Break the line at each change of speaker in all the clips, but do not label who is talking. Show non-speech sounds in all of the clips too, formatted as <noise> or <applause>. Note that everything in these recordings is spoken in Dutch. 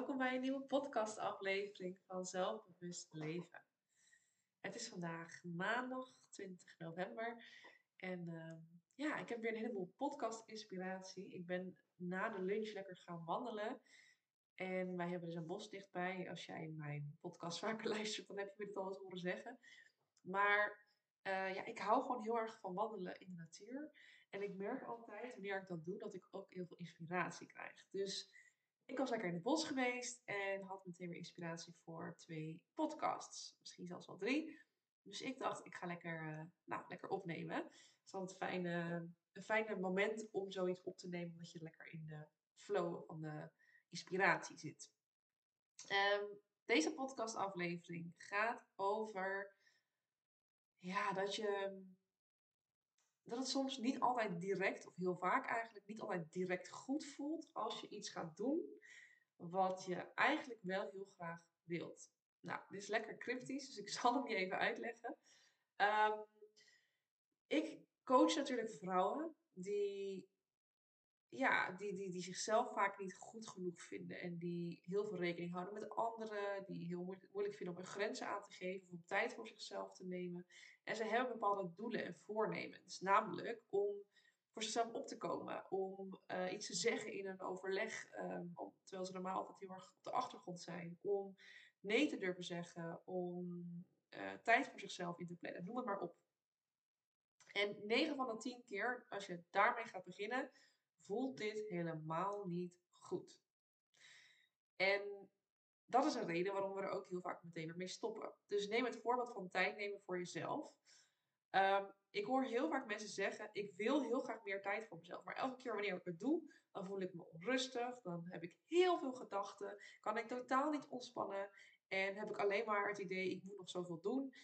welkom bij een nieuwe podcastaflevering van Zelfbewust Leven. Het is vandaag maandag 20 november en ehm, ja, ik heb weer een heleboel podcast-inspiratie. Ik ben na de lunch lekker gaan wandelen en wij hebben dus een bos dichtbij. Als jij mijn podcast vaker <laughs> luistert, dan heb je me dit al eens horen zeggen. Maar uh, ja, ik hou gewoon heel erg van wandelen in de natuur. En ik merk altijd, wanneer ik dat doe, dat ik ook heel veel inspiratie krijg. Dus ik was lekker in het bos geweest en had meteen weer inspiratie voor twee podcasts. Misschien zelfs wel drie. Dus ik dacht, ik ga lekker, uh, nou, lekker opnemen. Het is altijd een fijne, een moment om zoiets op te nemen, omdat je lekker in de flow van de inspiratie zit. Um, deze podcastaflevering gaat over ja, dat je dat het soms niet altijd direct, of heel vaak eigenlijk, niet altijd direct goed voelt als je iets gaat doen wat je eigenlijk wel heel graag wilt. Nou, dit is lekker cryptisch, dus ik <laughs> zal hem je even uitleggen. Um, ik coach natuurlijk vrouwen die, ja, die, die, die zichzelf vaak niet goed genoeg vinden en die heel veel rekening houden met anderen, die heel moeilijk vinden om hun grenzen aan te geven of om tijd voor zichzelf te nemen. En ze hebben bepaalde doelen en voornemens, namelijk om voor zichzelf op te komen. Om uh, iets te zeggen in een overleg, um, om, terwijl ze normaal altijd heel erg op de achtergrond zijn. Om nee te durven zeggen, om uh, tijd voor zichzelf in te plannen. Noem het maar op. En 9 van de 10 keer, als je daarmee gaat beginnen, voelt dit helemaal niet goed. En dat is een reden waarom we er ook heel vaak meteen mee stoppen. Dus neem het voorbeeld van tijd nemen voor jezelf. Um, ik hoor heel vaak mensen zeggen: Ik wil heel graag meer tijd voor mezelf. Maar elke keer wanneer ik het doe, dan voel ik me onrustig. Dan heb ik heel veel gedachten. Kan ik totaal niet ontspannen. En heb ik alleen maar het idee: ik moet nog zoveel doen.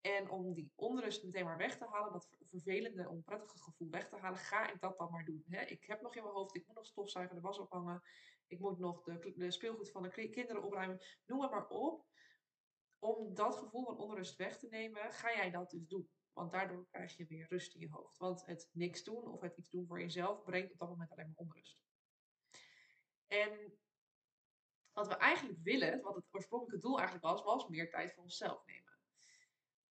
En om die onrust meteen maar weg te halen, dat vervelende, onprettige gevoel weg te halen, ga ik dat dan maar doen. ik heb nog in mijn hoofd, ik moet nog stofzuigen, de was ophangen. Ik moet nog de, de speelgoed van de kinderen opruimen. Noem het maar op. Om dat gevoel van onrust weg te nemen, ga jij dat dus doen. Want daardoor krijg je weer rust in je hoofd. Want het niks doen of het iets doen voor jezelf brengt op dat moment alleen maar onrust. En wat we eigenlijk willen, wat het oorspronkelijke doel eigenlijk was, was meer tijd voor onszelf nemen.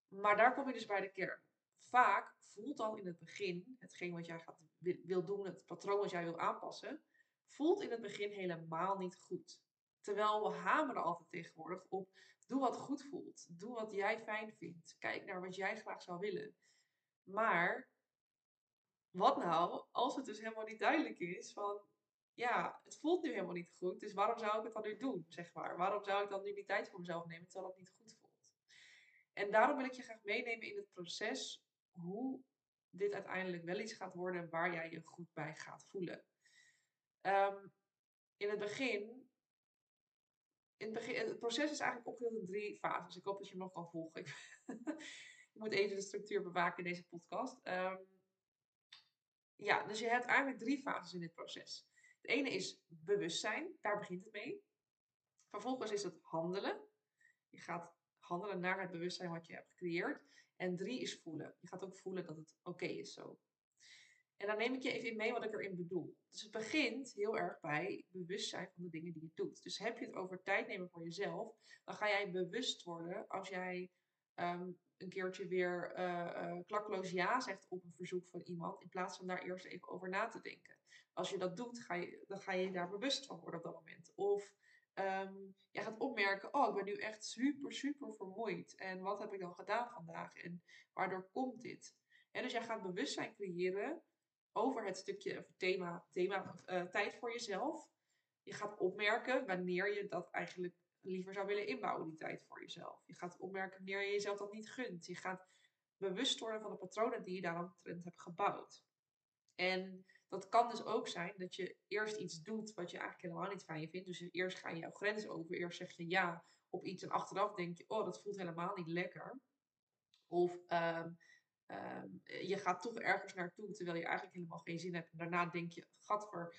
Maar daar kom je dus bij de kern. Vaak voelt al in het begin hetgeen wat jij gaat, wil doen, het patroon wat jij wil aanpassen, voelt in het begin helemaal niet goed. Terwijl we hameren altijd tegenwoordig op Doe wat goed voelt. Doe wat jij fijn vindt. Kijk naar wat jij graag zou willen. Maar wat nou als het dus helemaal niet duidelijk is van ja, het voelt nu helemaal niet goed, dus waarom zou ik het dan nu doen, zeg maar? Waarom zou ik dan nu die tijd voor mezelf nemen terwijl het niet goed? En daarom wil ik je graag meenemen in het proces hoe dit uiteindelijk wel iets gaat worden waar jij je goed bij gaat voelen. Um, in het begin in het, begin, het proces is eigenlijk opgedeeld in drie fases. Ik hoop dat je me nog kan volgen. Ik <laughs> moet even de structuur bewaken in deze podcast. Um, ja, dus je hebt eigenlijk drie fases in dit proces. Het ene is bewustzijn, daar begint het mee. Vervolgens is het handelen. Je gaat handelen naar het bewustzijn wat je hebt gecreëerd. En drie is voelen. Je gaat ook voelen dat het oké is zo. En dan neem ik je even mee wat ik erin bedoel. Dus het begint heel erg bij bewustzijn van de dingen die je doet. Dus heb je het over tijd nemen voor jezelf, dan ga jij bewust worden als jij ehm, een keertje weer uh, klakloos ja zegt op een verzoek van iemand, in plaats van daar eerst even over na te denken. Als je dat doet, ga je, dan ga je daar bewust van worden op dat moment. Of um, jij gaat opmerken, oh, ik ben nu echt super, super vermoeid. En wat heb ik dan gedaan vandaag? En waardoor komt dit? En dus jij gaat bewustzijn creëren over het stukje thema, thema uh, tijd voor jezelf. Je gaat opmerken wanneer je dat eigenlijk liever zou willen inbouwen, die tijd voor jezelf. Je gaat opmerken wanneer je jezelf dat niet gunt. Je gaat bewust worden van de patronen die je daaromtrent hebt gebouwd. En dat kan dus ook zijn dat je eerst iets doet wat je eigenlijk helemaal niet je vindt. Dus eerst ga je jouw grens over. Eerst zeg je ja op iets en achteraf denk je, oh, dat voelt helemaal niet lekker. Of uh, Ehm, je gaat toch ergens naartoe terwijl je eigenlijk helemaal geen zin hebt. En daarna denk je, gadver,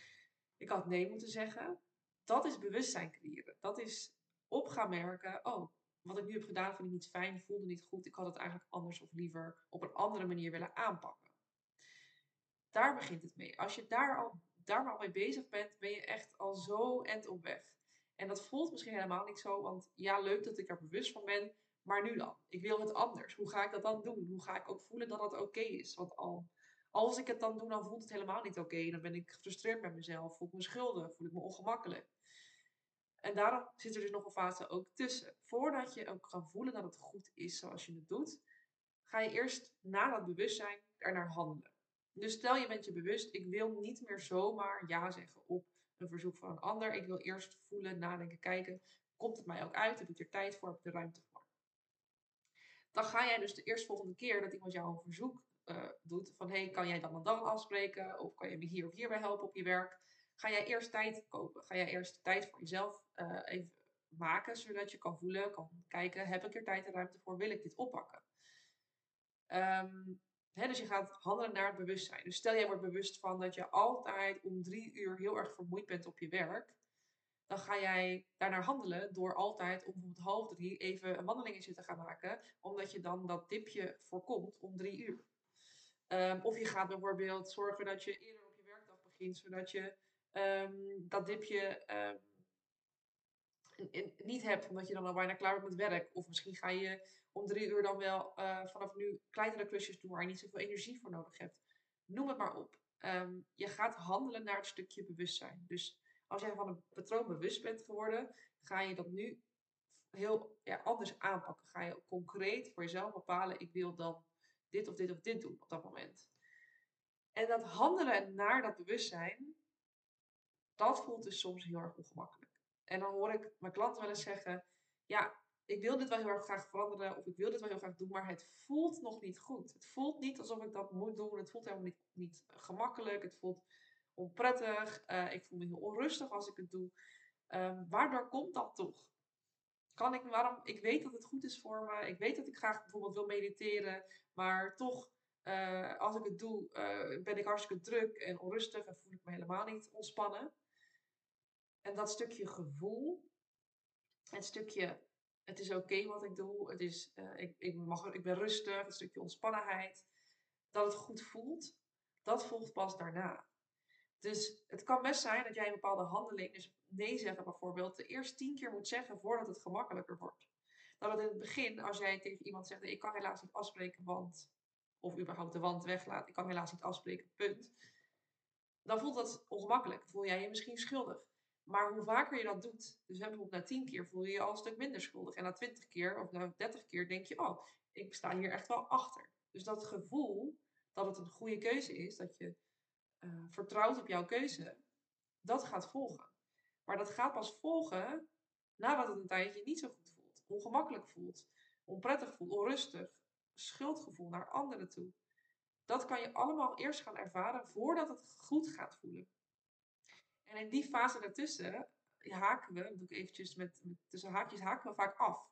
ik had nee moeten zeggen. Dat is bewustzijn creëren. Dat is op gaan merken, oh, wat ik nu heb gedaan vind ik niet fijn, voelde niet goed. Ik had het eigenlijk anders of liever op een andere manier willen aanpakken. Daar begint het mee. Als je daar al, daar al mee bezig bent, ben je echt al zo end op weg. En dat voelt misschien helemaal niet zo, want ja, leuk dat ik er bewust van ben, maar nu dan? Ik wil het anders. Hoe ga ik dat dan doen? Hoe ga ik ook voelen dat het oké is? Want al, als ik het dan doe, dan voelt het helemaal niet oké. Dan ben ik gefrustreerd met mezelf, voel ik me schuldig, voel ik me ongemakkelijk. En daarom zit er dus nog een fase ook tussen. Voordat je ook kan voelen dat het goed is zoals je het doet, ga je eerst na dat bewustzijn er naar handelen. Dus stel je bent je bewust, ik wil niet meer zomaar ja zeggen op een verzoek van een ander. Ik wil eerst voelen, nadenken, kijken. Komt het mij ook uit? Heb ik er tijd voor? Heb ik er ruimte voor? Dan ga jij dus de eerstvolgende keer dat iemand jou een verzoek uh, doet, van hey, kan jij dan en dan afspreken? Of kan je me hier of hierbij helpen op je werk? Ga jij eerst tijd kopen? Ga jij eerst tijd voor jezelf uh, even maken, zodat je kan voelen, kan kijken, heb ik er tijd en ruimte voor? Wil ik dit oppakken? Um, dus je gaat handelen naar het bewustzijn. Dus stel jij wordt bewust van dat je altijd om drie uur heel erg vermoeid bent op je werk. Dan ga jij daarnaar handelen door altijd om bijvoorbeeld half drie even een wandelingetje te gaan maken. Omdat je dan dat dipje voorkomt om drie uur. Um, of je gaat bijvoorbeeld zorgen dat je eerder op je werkdag begint. Zodat je um, dat dipje um, niet hebt. Omdat je dan al bijna klaar bent met werk. Of misschien ga je om drie uur dan wel uh, vanaf nu kleinere klusjes doen waar je niet zoveel energie voor nodig hebt. Noem het maar op. Um, je gaat handelen naar het stukje bewustzijn. Dus als jij van een patroon bewust bent geworden, ga je dat nu heel ja, anders aanpakken. Ga je concreet voor jezelf bepalen, ik wil dan dit of dit of dit doen op dat moment. En dat handelen naar dat bewustzijn, dat voelt dus soms heel erg ongemakkelijk. En dan hoor ik mijn klanten wel eens zeggen, ja, ik wil dit wel heel erg graag veranderen of ik wil dit wel heel graag doen, maar het voelt nog niet goed. Het voelt niet alsof ik dat moet doen. Het voelt helemaal niet, niet gemakkelijk. Het voelt onprettig. Uh, ik voel me heel onrustig als ik het doe. Um, waardoor komt dat toch? Kan ik, waarom, ik weet dat het goed is voor me. Ik weet dat ik graag bijvoorbeeld wil mediteren, maar toch, uh, als ik het doe, uh, ben ik hartstikke druk en onrustig en voel ik me helemaal niet ontspannen. En dat stukje gevoel, het stukje het is oké wat ik doe. Het is, uh, ik, ik, mag, ik ben rustig, een stukje ontspannenheid. Dat het goed voelt, dat volgt pas daarna. Dus het kan best zijn dat jij een bepaalde handeling, dus nee zeggen bijvoorbeeld, de eerst tien keer moet zeggen voordat het gemakkelijker wordt. Dat het in het begin, als jij tegen iemand zegt, ik kan helaas niet afspreken, want, of überhaupt de wand weglaat, ik kan helaas niet afspreken, punt. Dan voelt dat ongemakkelijk. Voel jij je misschien schuldig. Maar hoe vaker je dat doet, dus bijvoorbeeld na 10 keer voel je je al een stuk minder schuldig. En na 20 keer of na 30 keer denk je, oh, ik sta hier echt wel achter. Dus dat gevoel dat het een goede keuze is, dat je uh, vertrouwt op jouw keuze, dat gaat volgen. Maar dat gaat pas volgen nadat het een tijdje niet zo goed voelt. Ongemakkelijk voelt, onprettig voelt, onrustig, schuldgevoel naar anderen toe. Dat kan je allemaal eerst gaan ervaren voordat het goed gaat voelen. En in die fase daartussen haken we, dat doe ik eventjes met, tussen haakjes, haken we vaak af.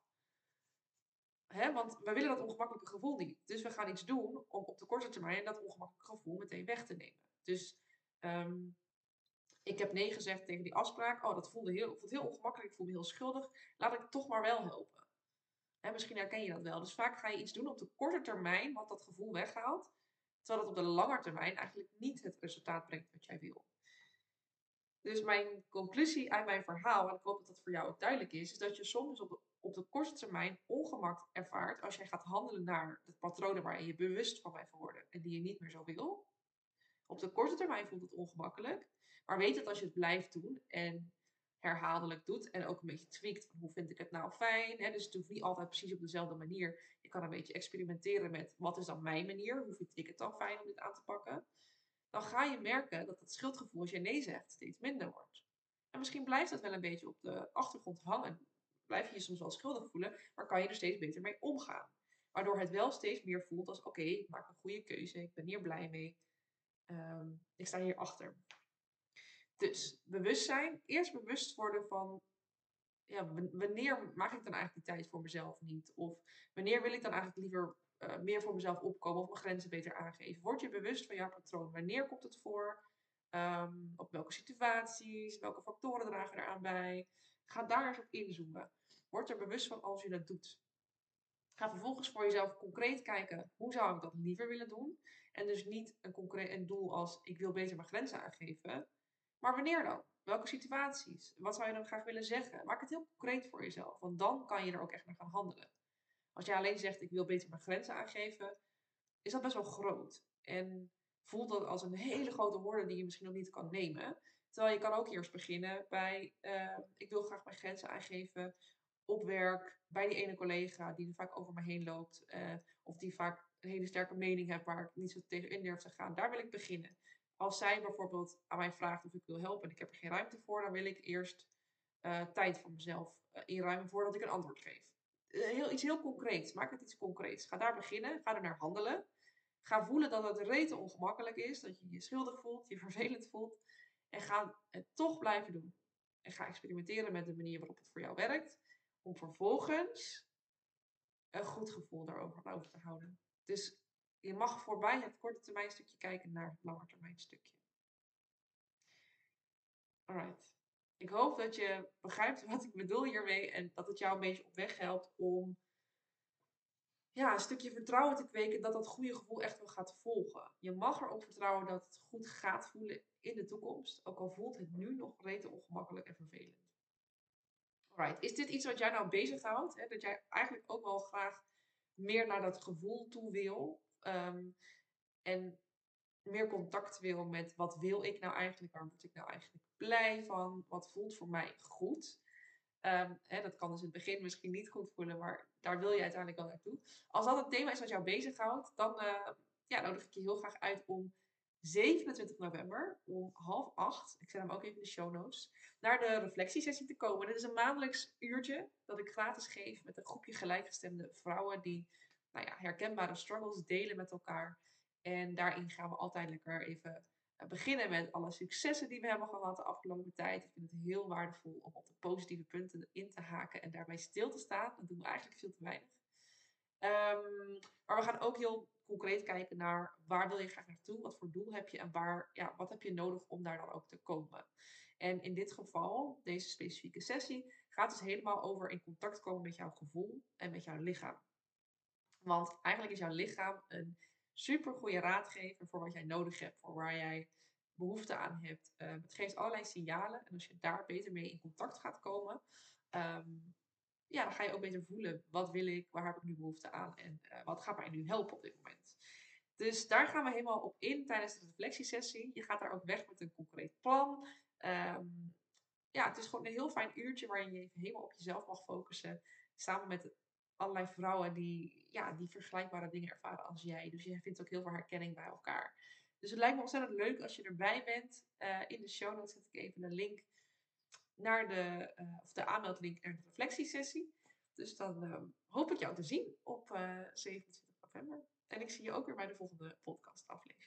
Hè? Want we willen dat ongemakkelijke gevoel niet. Dus we gaan iets doen om op de korte termijn dat ongemakkelijke gevoel meteen weg te nemen. Dus um, ik heb nee gezegd tegen die afspraak. Oh, dat voelde heel, voelt heel ongemakkelijk. Ik voel me heel schuldig. Laat ik toch maar wel helpen. Hè, misschien herken je dat wel. Dus vaak ga je iets doen op de korte termijn wat dat gevoel weghaalt. Terwijl het op de lange termijn eigenlijk niet het resultaat brengt wat jij wil. Dus mijn conclusie uit mijn verhaal, en ik hoop dat dat voor jou ook duidelijk is, is dat je soms op de, op de korte termijn ongemak ervaart als jij gaat handelen naar de patronen waarin je bewust van bent geworden en die je niet meer zo wil. Op de korte termijn voelt het ongemakkelijk, maar weet dat als je het blijft doen en herhaaldelijk doet en ook een beetje tweakt hoe vind ik het nou fijn. Hè? Dus het hoeft niet altijd precies op dezelfde manier. Je kan een beetje experimenteren met wat is dan mijn manier, hoe vind ik het dan fijn om dit aan te pakken dan ga je merken dat het schuldgevoel als je nee zegt steeds minder wordt. En misschien blijft dat wel een beetje op de achtergrond hangen. Blijf je je soms wel schuldig voelen, maar kan je er steeds beter mee omgaan. Waardoor het wel steeds meer voelt als oké, ik maak een goede keuze, ik ben hier blij mee, um, ik sta hier achter. Dus bewustzijn, eerst bewust worden van ja, wanneer maak ik dan eigenlijk die tijd voor mezelf niet? Of wanneer wil ik dan eigenlijk liever uh, meer voor mezelf opkomen of mijn grenzen beter aangeven. Word je bewust van jouw patroon. Wanneer komt het voor? Um, op welke situaties? Welke factoren dragen eraan bij? Ga daar eens op inzoomen. Word er bewust van als je dat doet. Ga vervolgens voor jezelf concreet kijken, hoe zou ik dat liever willen doen? En dus niet een concreet doel als ik wil beter mijn grenzen aangeven, maar wanneer dan? Welke situaties? Wat zou je dan graag willen zeggen? Maak het heel concreet voor jezelf, want dan kan je er ook echt naar gaan handelen. Als jij alleen zegt, ik wil beter mijn grenzen aangeven, is dat best wel groot. En voelt dat als een hele grote woorden die je misschien nog niet kan nemen. Terwijl je kan ook eerst beginnen bij, uh, ik wil graag mijn grenzen aangeven op werk, bij die ene collega die er vaak over me heen loopt. Uh, of die vaak een hele sterke mening heeft waar ik niet zo tegen in durf te gaan. Daar wil ik beginnen. Als zij bijvoorbeeld aan mij vraagt of ik wil helpen en ik heb er geen ruimte voor, dan wil ik eerst uh, tijd voor mezelf inruimen voordat ik een antwoord geef. Heel, iets heel concreets. Maak het iets concreets. Ga daar beginnen. Ga er naar handelen. Ga voelen dat het rete ongemakkelijk is. Dat je je schuldig voelt, je <laughs> vervelend voelt. En ga het toch blijven doen. En ga experimenteren met de manier waarop het voor jou werkt. Om vervolgens een goed gevoel daarover over te houden. Dus je mag voorbij het korte termijn stukje kijken naar het lange termijn stukje. Alright. Ik hoop dat je begrijpt wat ik bedoel hiermee en dat het jou een beetje op weg helpt om ja, een stukje vertrouwen te kweken dat dat goede gevoel echt wel gaat volgen. Je mag erop vertrouwen dat het goed gaat voelen in de toekomst, ook al voelt het nu nog rete ongemakkelijk en vervelend. Alright, is dit iets wat jij nou bezighoudt? Hè? Dat jij eigenlijk ook wel graag meer naar dat gevoel toe wil um, en meer contact wil met wat wil ik nou eigenlijk, waar word ik nou eigenlijk blij van, wat voelt voor mij goed. Um, hè, dat kan dus in het begin misschien niet goed voelen, maar daar wil je uiteindelijk wel naartoe. Als dat het thema is wat jou bezighoudt, dan uh, ja, nodig ik je heel graag uit om 27 november om half acht, ik zet hem ook even in de show notes, naar de reflectiesessie te komen. Dit is een maandelijks uurtje dat ik gratis geef met een groepje gelijkgestemde vrouwen die nou ja, herkenbare struggles delen met elkaar. En daarin gaan we altijd lekker even eh, beginnen met alle successen die we hebben gehad de afgelopen tijd. Ik vind het heel waardevol om op de positieve punten in te haken en daarbij stil te staan. Dat doen we eigenlijk veel te weinig. Um, maar we gaan ook heel concreet kijken naar waar wil je graag naartoe, wat voor doel heb je en waar, ja, wat heb je nodig om daar dan ook te komen. En in dit geval, deze specifieke sessie, gaat dus helemaal over in contact komen met jouw gevoel en met jouw lichaam. Want eigenlijk is jouw lichaam een super goede raadgever voor wat jij nodig hebt, voor waar jij behoefte aan hebt. Um, het geeft allerlei signalen en als je daar beter mee in contact gaat komen, um, ja, dan ga je ook beter voelen. Wat wil ik? Waar heb ik nu behoefte aan? En uh, wat gaat mij nu helpen op dit moment? Dus daar gaan we helemaal op in tijdens de reflectiesessie. Je gaat daar ook weg met een concreet plan. Um, ja, het is gewoon een heel fijn uurtje waarin je even helemaal op jezelf mag focussen. Samen met allerlei vrouwen die, ja, die vergelijkbare dingen ervaren als jij. Dus je vindt ook heel veel herkenning bij elkaar. Dus het lijkt me ontzettend leuk als je erbij bent. Uh, in de show notes zet ik even een link naar de, uh, of de aanmeldlink naar de reflectiesessie. Dus dan uh, hoop ik jou te zien op 27 november. En ik zie je ook weer bij de volgende podcast aflevering.